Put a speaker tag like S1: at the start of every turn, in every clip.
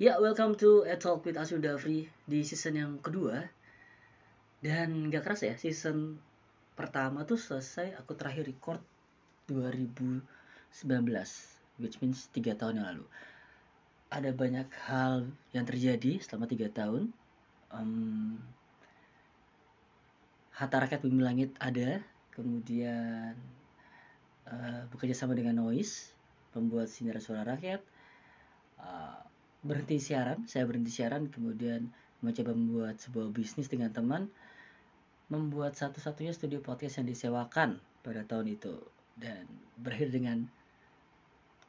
S1: Ya, welcome to A Talk with Asu Dafri di season yang kedua. Dan gak keras ya, season pertama tuh selesai aku terakhir record 2019, which means 3 tahun yang lalu. Ada banyak hal yang terjadi selama 3 tahun. Um, Hatta Rakyat Bumi Langit ada, kemudian uh, bekerja sama dengan Noise, pembuat sinar suara rakyat, uh, berhenti siaran saya berhenti siaran kemudian mencoba membuat sebuah bisnis dengan teman membuat satu-satunya studio podcast yang disewakan pada tahun itu. Dan berakhir dengan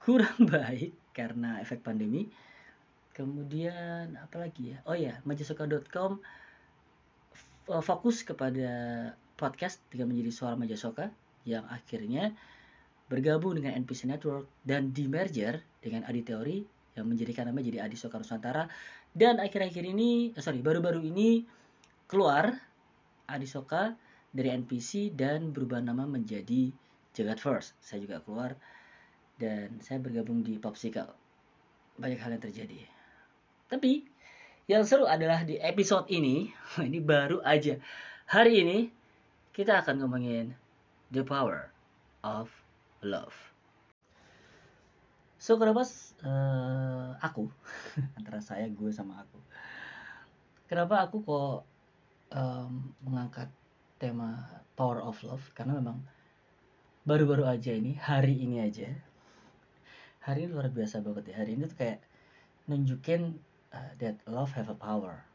S1: kurang baik karena efek pandemi. Kemudian apa lagi ya? Oh ya majasoka.com fokus kepada podcast dengan menjadi suara Majasoka yang akhirnya bergabung dengan NPC Network dan di merger dengan Adi Teori yang menjadikan namanya jadi Adi Soka Nusantara. Dan akhir-akhir ini eh, sorry baru-baru ini keluar Adi Soka dari NPC dan berubah nama menjadi Jagat First. Saya juga keluar dan saya bergabung di Popsicle banyak hal yang terjadi. Tapi yang seru adalah di episode ini ini baru aja. Hari ini kita akan ngomongin the power of love So kenapa uh, aku? Antara saya gue sama aku. Kenapa aku kok um, mengangkat tema Power of Love? Karena memang baru-baru aja ini hari ini aja. Hari ini luar biasa banget ya. Hari ini tuh kayak nunjukin uh, that love have a power.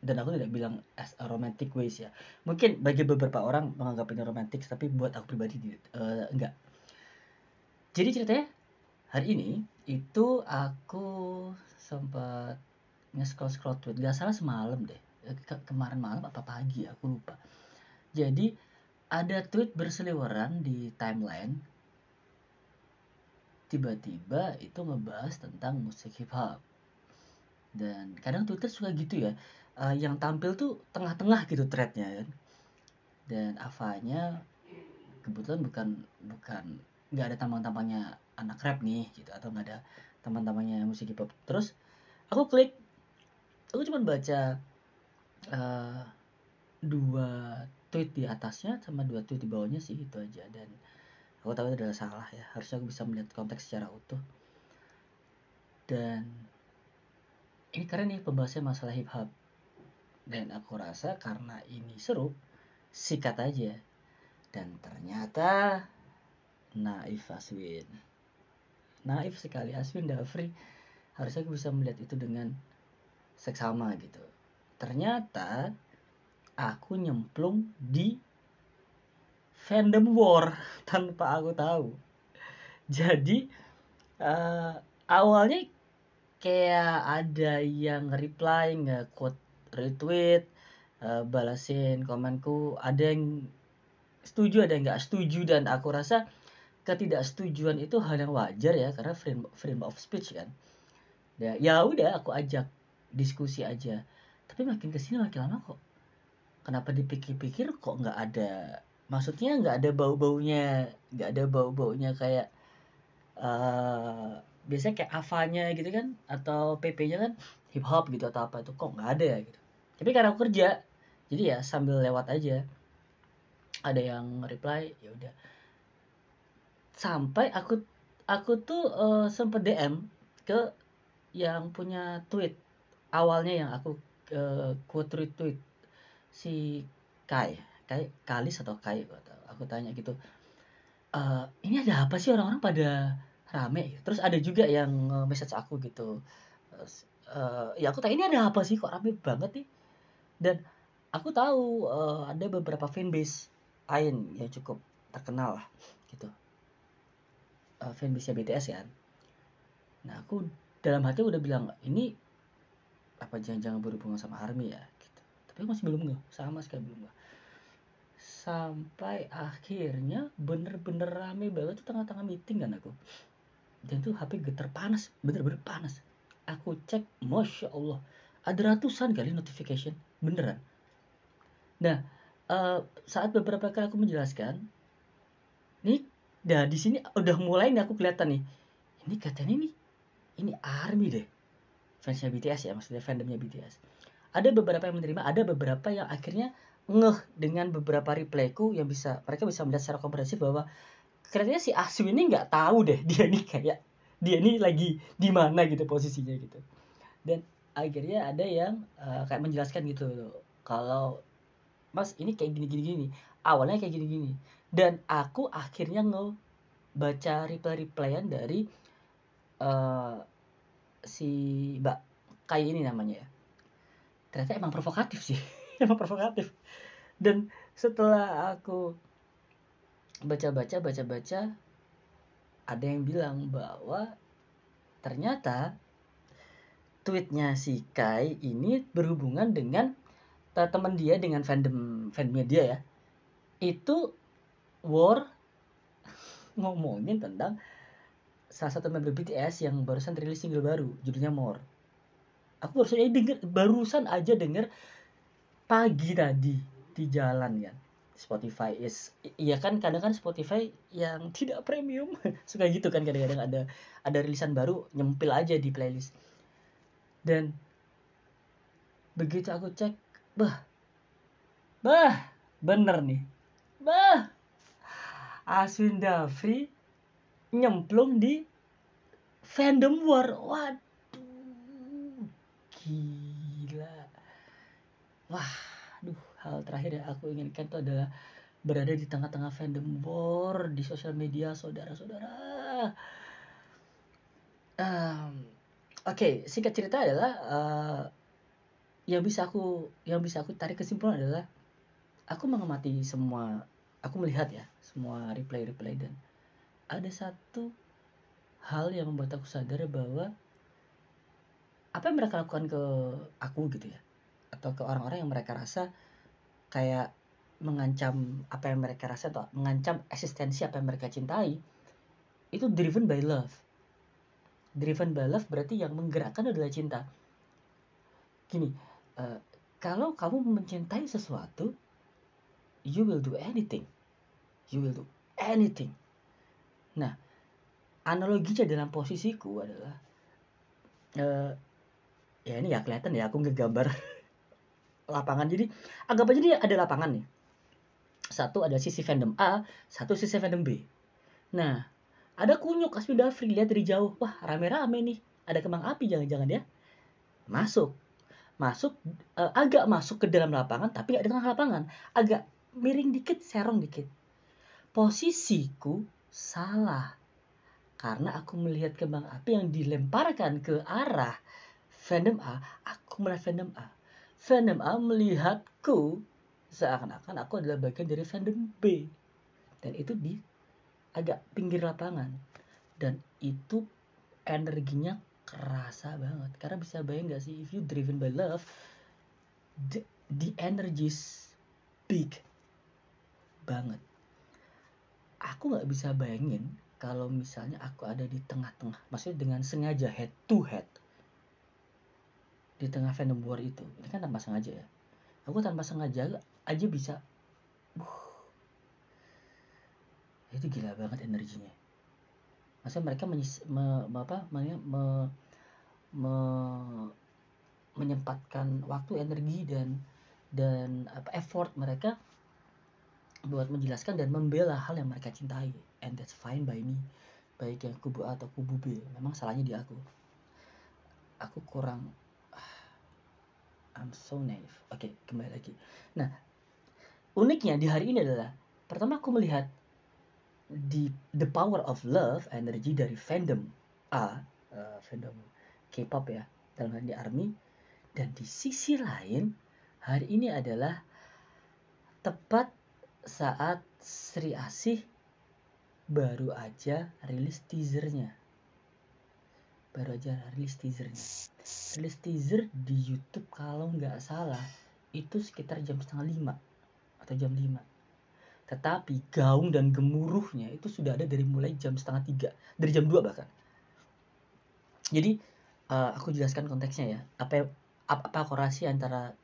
S1: Dan aku tidak bilang as a romantic ways ya. Mungkin bagi beberapa orang menganggap ini romantis tapi buat aku pribadi uh, enggak. Jadi ceritanya hari ini itu aku sempat nge-scroll scroll tweet. Gak salah semalam deh. Ke kemarin malam apa pagi aku lupa. Jadi ada tweet berseliweran di timeline. Tiba-tiba itu ngebahas tentang musik hip hop dan kadang Twitter suka gitu ya. Uh, yang tampil tuh tengah-tengah gitu threadnya kan. Dan Avanya kebetulan bukan bukan nggak ada tampang-tampangnya anak rap nih gitu atau nggak ada teman-temannya musik hip hop terus aku klik aku cuma baca uh, dua tweet di atasnya sama dua tweet di bawahnya sih itu aja. Dan aku tahu itu adalah salah ya harusnya aku bisa melihat konteks secara utuh. Dan ini keren nih pembahasannya masalah hip hop dan aku rasa karena ini seru sikat aja. Dan ternyata naif Aswin naif sekali. Aswin Dafri harusnya aku bisa melihat itu dengan seksama gitu. Ternyata aku nyemplung di fandom war tanpa aku tahu. Jadi uh, awalnya kayak ada yang reply nggak quote retweet uh, balasin komenku. Ada yang setuju ada yang nggak setuju dan aku rasa ketidaksetujuan itu hal yang wajar ya karena freedom, freedom of speech kan. Ya ya udah aku ajak diskusi aja. Tapi makin ke sini makin lama kok. Kenapa dipikir-pikir kok nggak ada maksudnya nggak ada bau-baunya nggak ada bau-baunya kayak uh, biasanya kayak avanya gitu kan atau pp-nya kan hip hop gitu atau apa itu kok nggak ada ya gitu. Tapi karena aku kerja jadi ya sambil lewat aja. Ada yang reply ya udah sampai aku aku tuh uh, sempet DM ke yang punya tweet awalnya yang aku uh, quote retweet si Kai Kai Kalis atau Kai aku tanya gitu uh, ini ada apa sih orang-orang pada rame? Terus ada juga yang message aku gitu uh, ya aku tanya ini ada apa sih? Kok rame banget nih? Dan aku tahu uh, ada beberapa fanbase lain yang cukup terkenal lah gitu uh, fanbase BTS ya nah aku dalam hati udah bilang ini apa jangan-jangan berhubungan sama ARMY ya? Gitu. tapi masih belum nggak sama sekali belum nggak sampai akhirnya bener-bener rame banget tuh tengah-tengah meeting kan aku. Dan tuh HP getar panas bener-bener panas. Aku cek masya Allah ada ratusan kali notification beneran. Nah uh, saat beberapa kali aku menjelaskan nih Nah di sini udah mulai nih aku kelihatan nih. Ini katanya nih, ini army deh. fansnya BTS ya maksudnya fandomnya BTS ada beberapa yang menerima ada beberapa yang akhirnya ngeh dengan beberapa replayku yang bisa mereka bisa melihat secara komprehensif bahwa kayaknya si Asu ini nggak tahu deh dia nih kayak dia ini lagi di mana gitu posisinya gitu dan akhirnya ada yang uh, kayak menjelaskan gitu kalau mas ini kayak gini gini gini awalnya kayak gini gini dan aku akhirnya nge baca reply replyan dari uh, si mbak kayak ini namanya ya. Ternyata emang provokatif sih. Emang provokatif. Dan setelah aku baca-baca baca-baca ada yang bilang bahwa ternyata tweetnya si Kai ini berhubungan dengan teman dia dengan fandom fandomnya dia ya. Itu war ngomongin tentang salah satu member BTS yang barusan rilis single baru judulnya More. Aku barusan aja denger barusan aja denger pagi tadi di jalan ya. Spotify is iya kan kadang kan Spotify yang tidak premium. Suka gitu kan kadang-kadang ada ada rilisan baru nyempil aja di playlist. Dan begitu aku cek bah bah bener nih. Bah Aswin Dafri nyemplung di fandom war. Waduh gila. Wah aduh hal terakhir yang aku inginkan itu adalah berada di tengah-tengah fandom war di sosial media saudara-saudara. Um, oke okay, singkat cerita adalah uh, yang bisa aku yang bisa aku tarik kesimpulan adalah aku mengamati semua aku melihat ya semua replay dan ada satu hal yang membuat aku sadar bahwa apa yang mereka lakukan ke aku gitu ya atau ke orang-orang yang mereka rasa kayak mengancam apa yang mereka rasa atau mengancam eksistensi apa yang mereka cintai itu driven by love. Driven by love berarti yang menggerakkan adalah cinta. Gini uh, kalau kamu mencintai sesuatu you will do anything. You will do anything. Nah analoginya dalam posisiku adalah uh, ya ini ya kelihatan ya aku ngegambar lapangan. Jadi anggap aja dia ada lapangan nih. Satu ada sisi fandom A satu sisi fandom B. Nah ada kunyuk Asmi Dafri lihat dari jauh. Wah rame-rame nih. Ada kembang api jangan-jangan ya. Masuk. Masuk uh, agak masuk ke dalam lapangan tapi nggak di tengah lapangan. Agak miring dikit serong dikit. Posisiku salah karena aku melihat kembang api yang dilemparkan ke arah fandom A aku melihat fandom A. Fandom A melihatku seakan-akan aku adalah bagian dari fandom B. Dan itu di agak pinggir lapangan. Dan itu energinya kerasa banget. Karena bisa bayang gak sih if you driven by love the, the energy is big banget. Aku nggak bisa bayangin kalau misalnya aku ada di tengah-tengah maksudnya dengan sengaja head to head. Di tengah fandom war itu. Ini kan tanpa sengaja ya. Aku tanpa sengaja aja bisa uh, itu gila banget energinya. Masa mereka menyis, me, apa me, me, me, menyempatkan waktu energi dan dan apa effort mereka buat menjelaskan dan membela hal yang mereka cintai. And that's fine by me. Baik yang kubu A atau kubu B. Memang salahnya di aku. Aku kurang I'm so naive. Oke, okay, kembali lagi. Nah, uniknya di hari ini adalah pertama aku melihat di the power of love energi dari fandom A, uh, fandom K-pop ya, dalam hal ini ARMY. Dan di sisi lain hari ini adalah tepat saat Sri Asih baru aja rilis teasernya. Baru aja rilis teasernya. Rilis teaser di YouTube kalau nggak salah itu sekitar jam setengah lima atau jam lima. Tetapi gaung dan gemuruhnya itu sudah ada dari mulai jam setengah tiga dari jam dua bahkan. Jadi uh, aku jelaskan konteksnya ya. Apa apa, korelasi antara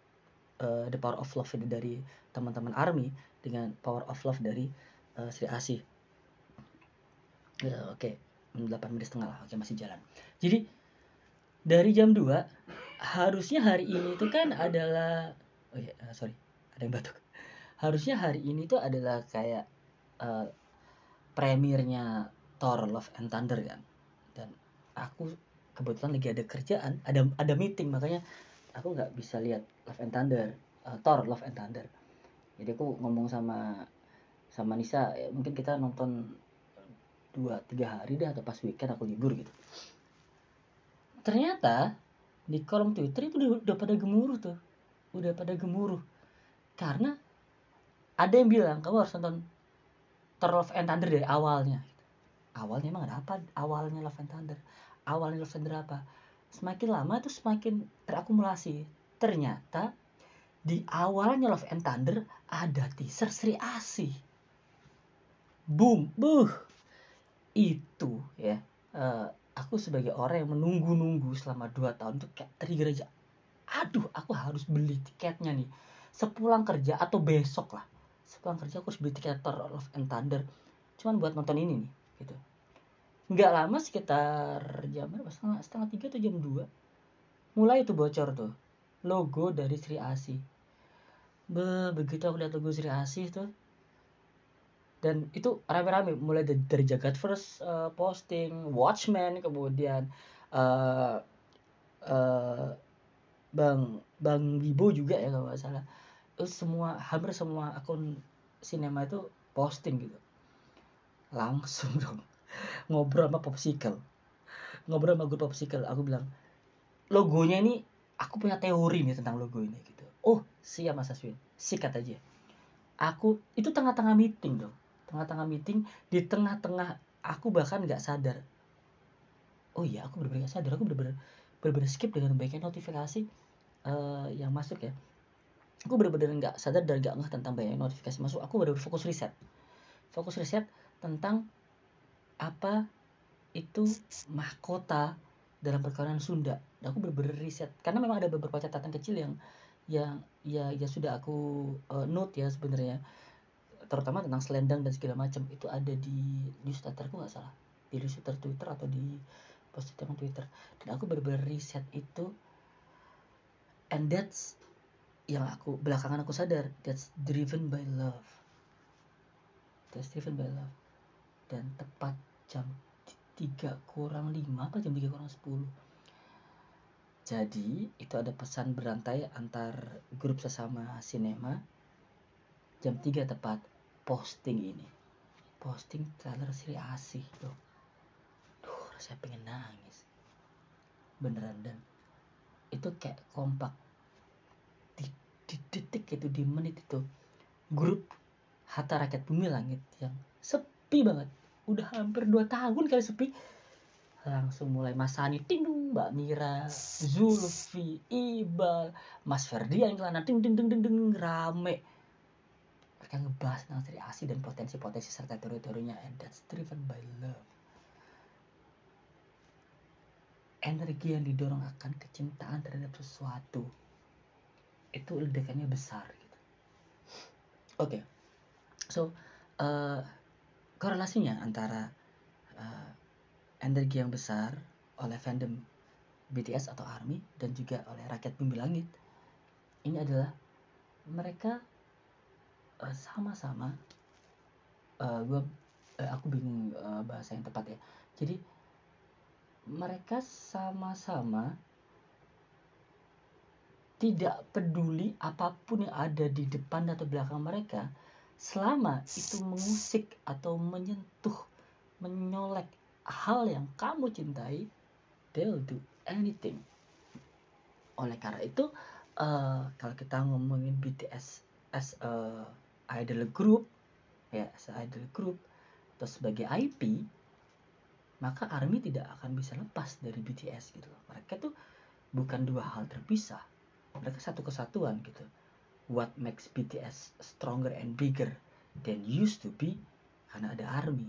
S1: uh, the power of love dari teman-teman army dengan power of love dari uh, Sri Asih. Uh, oke. Okay 8 menit setengah lah. Oke masih jalan. Jadi dari jam 2 harusnya hari ini itu kan adalah oh ya uh, sorry ada yang batuk. Harusnya hari ini tuh adalah kayak uh, premiernya Thor Love and Thunder kan. Dan aku kebetulan lagi ada kerjaan ada ada meeting makanya aku nggak bisa lihat Love and Thunder uh, Thor Love and Thunder. Jadi aku ngomong sama sama Nisa ya mungkin kita nonton dua tiga hari deh atau pas weekend aku libur gitu. Ternyata di kolom Twitter itu udah, udah pada gemuruh tuh. Udah pada gemuruh. Karena ada yang bilang kamu harus nonton Thor Love and Thunder dari awalnya. Awalnya emang ada apa? Awalnya Love and Thunder. Awalnya Love and Thunder apa semakin lama tuh semakin terakumulasi. Ternyata di awalnya Love and Thunder ada teaser Sri Asih. Boom buh itu ya uh, aku sebagai orang yang menunggu-nunggu selama 2 tahun tuh kayak trigger aja. Aduh aku harus beli tiketnya nih. Sepulang kerja atau besok lah. Sepulang kerja aku harus beli tiket Thor Love and Thunder. Cuman buat nonton ini nih gitu nggak lama sekitar jam berapa? Setengah setengah tiga atau jam dua. Mulai itu bocor tuh logo dari Sri Asih Be, begitu aku lihat logo Sri Asih tuh. Dan itu rame-rame mulai dari, Jagat First uh, posting Watchmen kemudian uh, uh, Bang Bang Wibo juga ya kalau nggak salah. Itu semua hampir semua akun sinema itu posting gitu. Langsung dong ngobrol sama Popsicle ngobrol sama grup Popsicle aku bilang logonya ini aku punya teori nih tentang logo ini gitu. Oh siap Mas Aswin. Sikat aja. Aku itu tengah-tengah meeting dong. Tengah-tengah meeting di tengah-tengah aku bahkan nggak sadar. Oh iya aku benar-benar sadar. Aku benar-benar skip dengan baiknya notifikasi uh, yang masuk ya. Aku benar-benar nggak sadar dan nggak ngeh tentang banyak notifikasi masuk. Aku benar-benar fokus riset. Fokus riset tentang apa itu mahkota dalam perkawinan Sunda. Dan aku benar-benar riset. Karena memang ada beberapa catatan kecil yang yang ya ya sudah aku uh, note ya sebenarnya. Terutama tentang selendang dan segala macam. Itu ada di newsletterku nggak salah. Di newsletter Twitter atau di postingan Twitter dan aku benar-benar riset itu and that's yang aku belakangan aku sadar that's driven by love. That's driven by love. Dan tepat jam 3 kurang 5 apa jam 3 kurang 10 jadi itu ada pesan berantai antar grup sesama sinema. Jam 3 tepat posting ini. Posting trailer Sri Asih tuh duh saya pengen nangis. Beneran dan. Itu kayak kompak. Di, di detik itu di menit itu grup Hatta Rakyat Bumi Langit yang sepi banget udah hampir 2 tahun kali sepi. Langsung mulai Mas Sani ting dung Mbak Mira Zulfi Ibal Mas Ferdian kelana ting ting ting ting ting rame. Mereka ngebahas tentang Sri Asih dan potensi-potensi serta teori-teorinya and that's driven by love. Energi yang didorong akan kecintaan terhadap sesuatu itu ledakannya besar gitu. Oke. Okay. so uh, korelasinya antara uh, energi yang besar oleh fandom BTS atau ARMY dan juga oleh rakyat bumi langit ini adalah mereka uh, sama-sama uh, gua uh, aku bingung uh, bahasa yang tepat ya. Jadi mereka sama-sama tidak peduli apa pun yang ada di depan atau belakang mereka selama itu mengusik atau menyentuh menyolek hal yang kamu cintai they'll do anything. Oleh karena itu uh, kalau kita ngomongin BTS as a idol group ya idol group atau sebagai IP maka ARMY tidak akan bisa lepas dari BTS gitu mereka tuh bukan dua hal terpisah. Mereka satu kesatuan gitu what makes BTS stronger and bigger than used to be karena ada ARMY.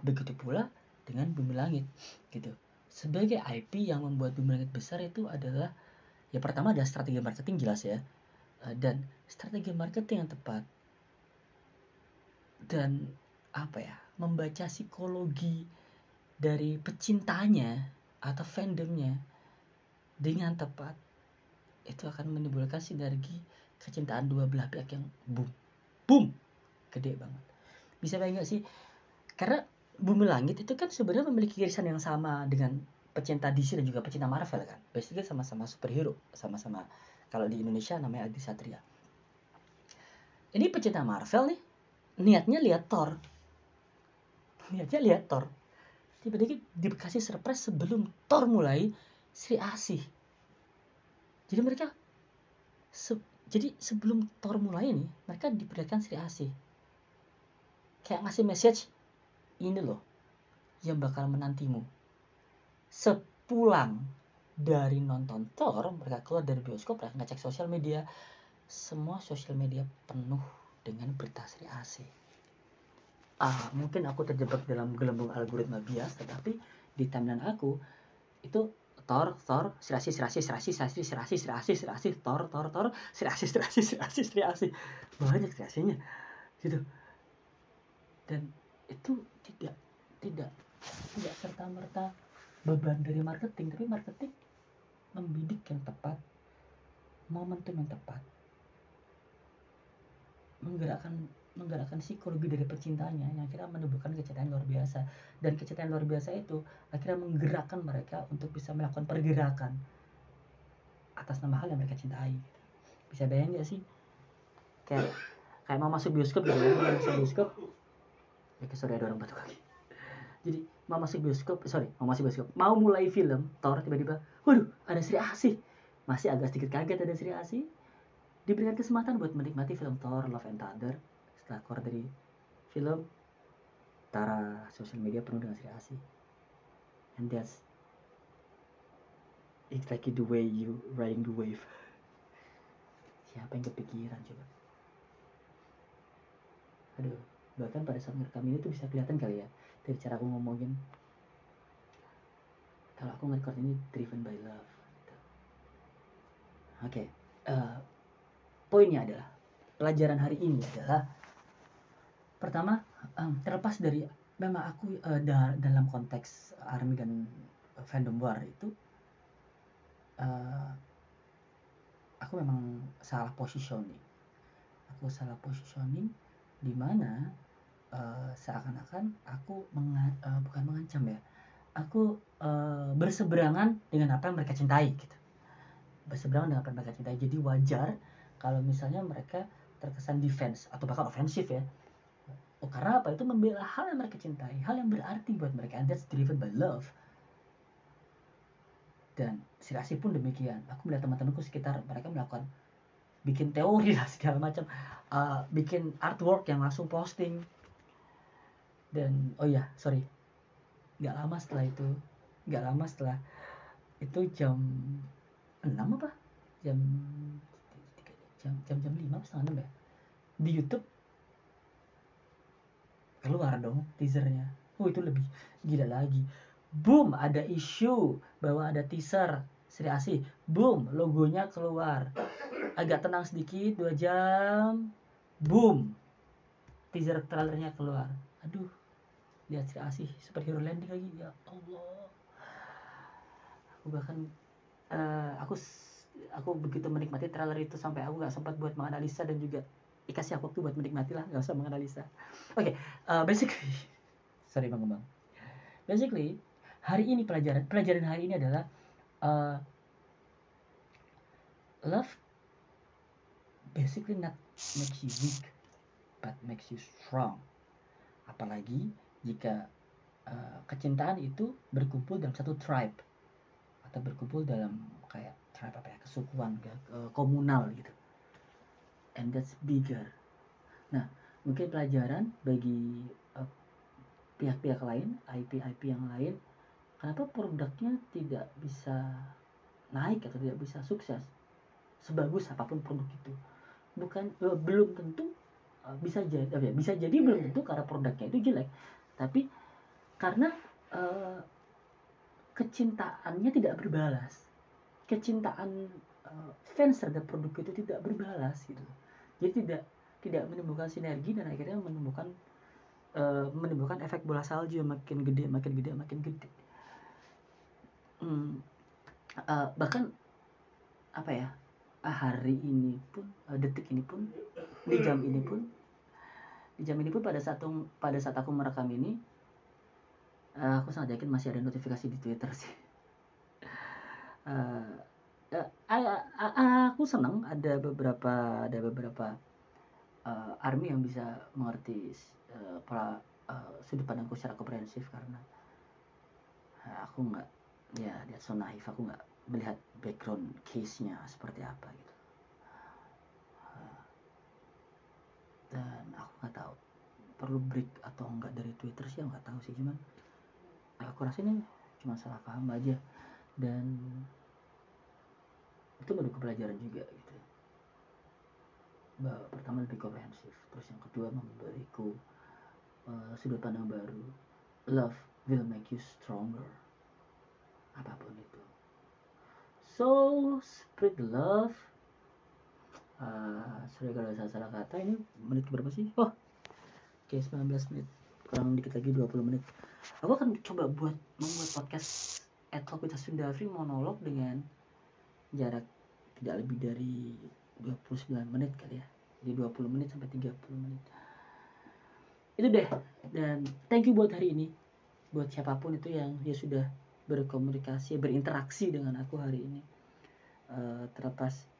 S1: Begitu pula dengan Bumi Langit gitu. Sebagai IP yang membuat Bumi Langit besar itu adalah ya pertama ada strategi marketing jelas ya. Eh, dan strategi marketing yang tepat. Dan apa ya membaca psikologi dari pecintanya atau fandomnya dengan tepat itu akan menimbulkan sinergi kecintaan dua belah pihak yang boom boom gede banget. Bisa bayang gak sih? Karena Bumi Langit itu kan sebenarnya memiliki irisan yang sama dengan pecinta DC dan juga pecinta Marvel kan. Basically sama-sama superhero sama-sama kalau di Indonesia namanya Adi Satria. Ini pecinta Marvel nih niatnya lihat Thor. Niatnya lihat Thor. Tiba-tiba dikasih surprise sebelum Thor mulai Sri Asih. Jadi mereka jadi sebelum Thor mulai nih mereka diperlihatkan Sri Asih kayak ngasih message ini loh yang bakal menantimu. Sepulang dari nonton Thor mereka keluar dari bioskop mereka ngecek sosial media semua sosial media penuh dengan berita Sri Asih ah mungkin aku terjebak dalam gelembung algoritma bias tetapi di timeline aku itu Thor, Thor, serasi, serasi, serasi, serasi, serasi, serasi, serasi, Thor, Thor, Thor, serasi, serasi, serasi, serasi, banyak serasinya, gitu. Dan itu tidak, tidak, tidak serta merta beban dari marketing, tapi marketing membidik yang tepat, momentum yang tepat, menggerakkan menggerakkan psikologi dari pecintanya yang akhirnya menimbulkan kecintaan luar biasa. Dan kecintaan luar biasa itu akhirnya menggerakkan mereka untuk bisa melakukan pergerakan atas nama hal yang mereka cintai bisa bayang gak sih? Kayak kayak mau masuk bioskop gitu ya mau masuk bioskop. Ya sorry ada orang batuk lagi. Jadi mau masuk bioskop sorry mau masuk bioskop. Mau mulai film Thor tiba-tiba waduh ada Sri Asih. Masih agak sedikit kaget ada Sri Asih diberikan kesempatan buat menikmati film Thor Love and Thunder setelah keluar dari film Tara sosial media penuh dengan Sri Asih and that's exactly the way you riding the wave siapa yang kepikiran coba aduh bahkan pada saat ngerekam ini tuh bisa kelihatan kali ya dari cara aku ngomongin kalau aku ngerekord ini driven by love gitu. oke okay. uh, poinnya adalah pelajaran hari ini adalah pertama um, terlepas dari memang aku uh, da dalam konteks army dan fandom war itu uh, aku memang salah positioning. Aku salah positioning di mana uh, seakan-akan aku menga uh, bukan mengancam ya aku uh, berseberangan dengan apa yang mereka cintai gitu. Berseberangan dengan apa yang mereka cintai. Jadi wajar kalau misalnya mereka terkesan defense atau bahkan ofensif ya Oh, karena apa? Itu membela hal yang mereka cintai, hal yang berarti buat mereka. And that's driven by love. Dan Sirasi pun demikian. Aku melihat teman-temanku sekitar mereka melakukan bikin teori lah segala macam, uh, bikin artwork yang langsung posting. Dan oh ya, sorry, nggak lama setelah itu, nggak lama setelah itu jam 6 apa? Jam jam jam jam lima setengah enam ya? Di YouTube. Keluar dong teasernya. Oh itu lebih gila lagi. Boom ada isu. Bahwa ada teaser. Sri Asih boom logonya keluar. Agak tenang sedikit dua jam. Boom. Teaser trailernya keluar. Aduh lihat Sri Asih superhero landing lagi. Ya Allah. Aku bahkan uh, aku aku begitu menikmati trailer itu sampai aku gak sempat buat menganalisa dan juga dikasih aku waktu buat menikmati lah nggak usah menganalisa oke okay, uh, basically sorry bang bang. Basically hari ini pelajaran pelajaran hari ini adalah uh, love basically not makes you weak but makes you strong. Apalagi jika uh, kecintaan itu berkumpul dalam satu tribe atau berkumpul dalam kayak tribe apa ya kesukuan uh, komunal gitu and that's bigger. Nah, mungkin pelajaran bagi uh, pihak-pihak uh, lain, IP-IP yang lain, kenapa produknya tidak bisa naik atau tidak bisa sukses sebagus apa pun produk itu. Bukan uh, belum tentu uh, bisa jadi uh, bisa jadi belum tentu karena produknya itu jelek, tapi karena uh, kecintaannya tidak berbalas. Kecintaan uh, fans terhadap produk itu tidak berbalas gitu. Jadi tidak tidak menimbulkan sinergi dan akhirnya menimbulkan uh, menimbulkan efek bola salju yang makin gede makin gede makin gede. Hmm, uh, bahkan apa ya hari ini pun uh, detik ini pun di jam ini pun di jam ini pun pada satu pada saat aku merekam ini uh, aku sangat yakin masih ada notifikasi di Twitter sih uh, uh, aku senang ada beberapa ada beberapa uh, army yang bisa mengerti uh, para uh, sudut pandangku secara komprehensif karena uh, aku nggak ya dia so naif aku nggak melihat background case-nya seperti apa gitu. Dan aku nggak tahu perlu break atau enggak dari Twitter sih nggak tahu sih cuman aku rasa ini cuma salah paham aja dan itu baru pelajaran juga gitu. Bahwa pertama lebih komprehensif terus yang kedua memberiku uh, sudut pandang baru. Love will make you stronger. Apa pun itu. So spread love. Uh, sorry kalau saya salah kata. Ini menit berapa sih? Oh oke okay, 19 menit. Kurang dikit lagi 20 menit. Aku akan coba buat membuat podcast Talk with Sundafri monolog dengan jarak tidak lebih dari 29 menit kali ya. Jadi 20 menit sampai 30 menit. Itu deh. Dan thank you buat hari ini. Buat siapa pun itu yang dia sudah berkomunikasi berinteraksi dengan aku hari ini. Uh, terlepas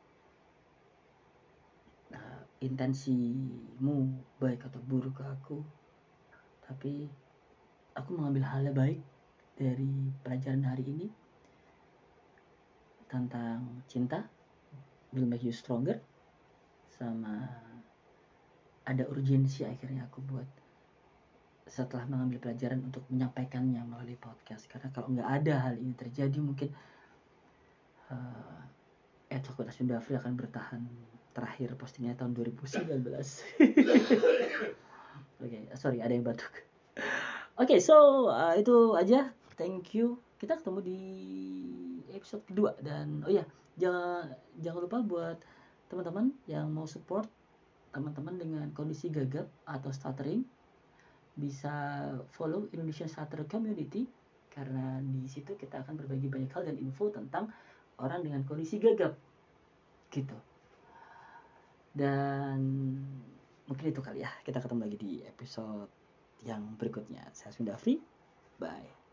S1: intensimu baik atau buruk ke aku tapi aku mengambil hal yang baik dari pelajaran hari ini tentang cinta will make you stronger sama ada urgensi akhirnya aku buat setelah mengambil pelajaran untuk menyampaikannya melalui podcast. Karena kalau nggak ada hal ini terjadi mungkin uh, Edward Sundafri akan bertahan terakhir postingnya tahun 2019 oke okay, sorry ada yang batuk. Oke okay, so uh, itu aja thank you. Kita ketemu di episode kedua dan oh ya jangan jangan lupa buat teman-teman yang mau support teman-teman dengan kondisi gagap atau stuttering bisa follow Indonesian Stutter Community karena di situ kita akan berbagi banyak hal dan info tentang orang dengan kondisi gagap gitu. Dan mungkin itu kali ya. Kita ketemu lagi di episode yang berikutnya. Saya Sundafri bye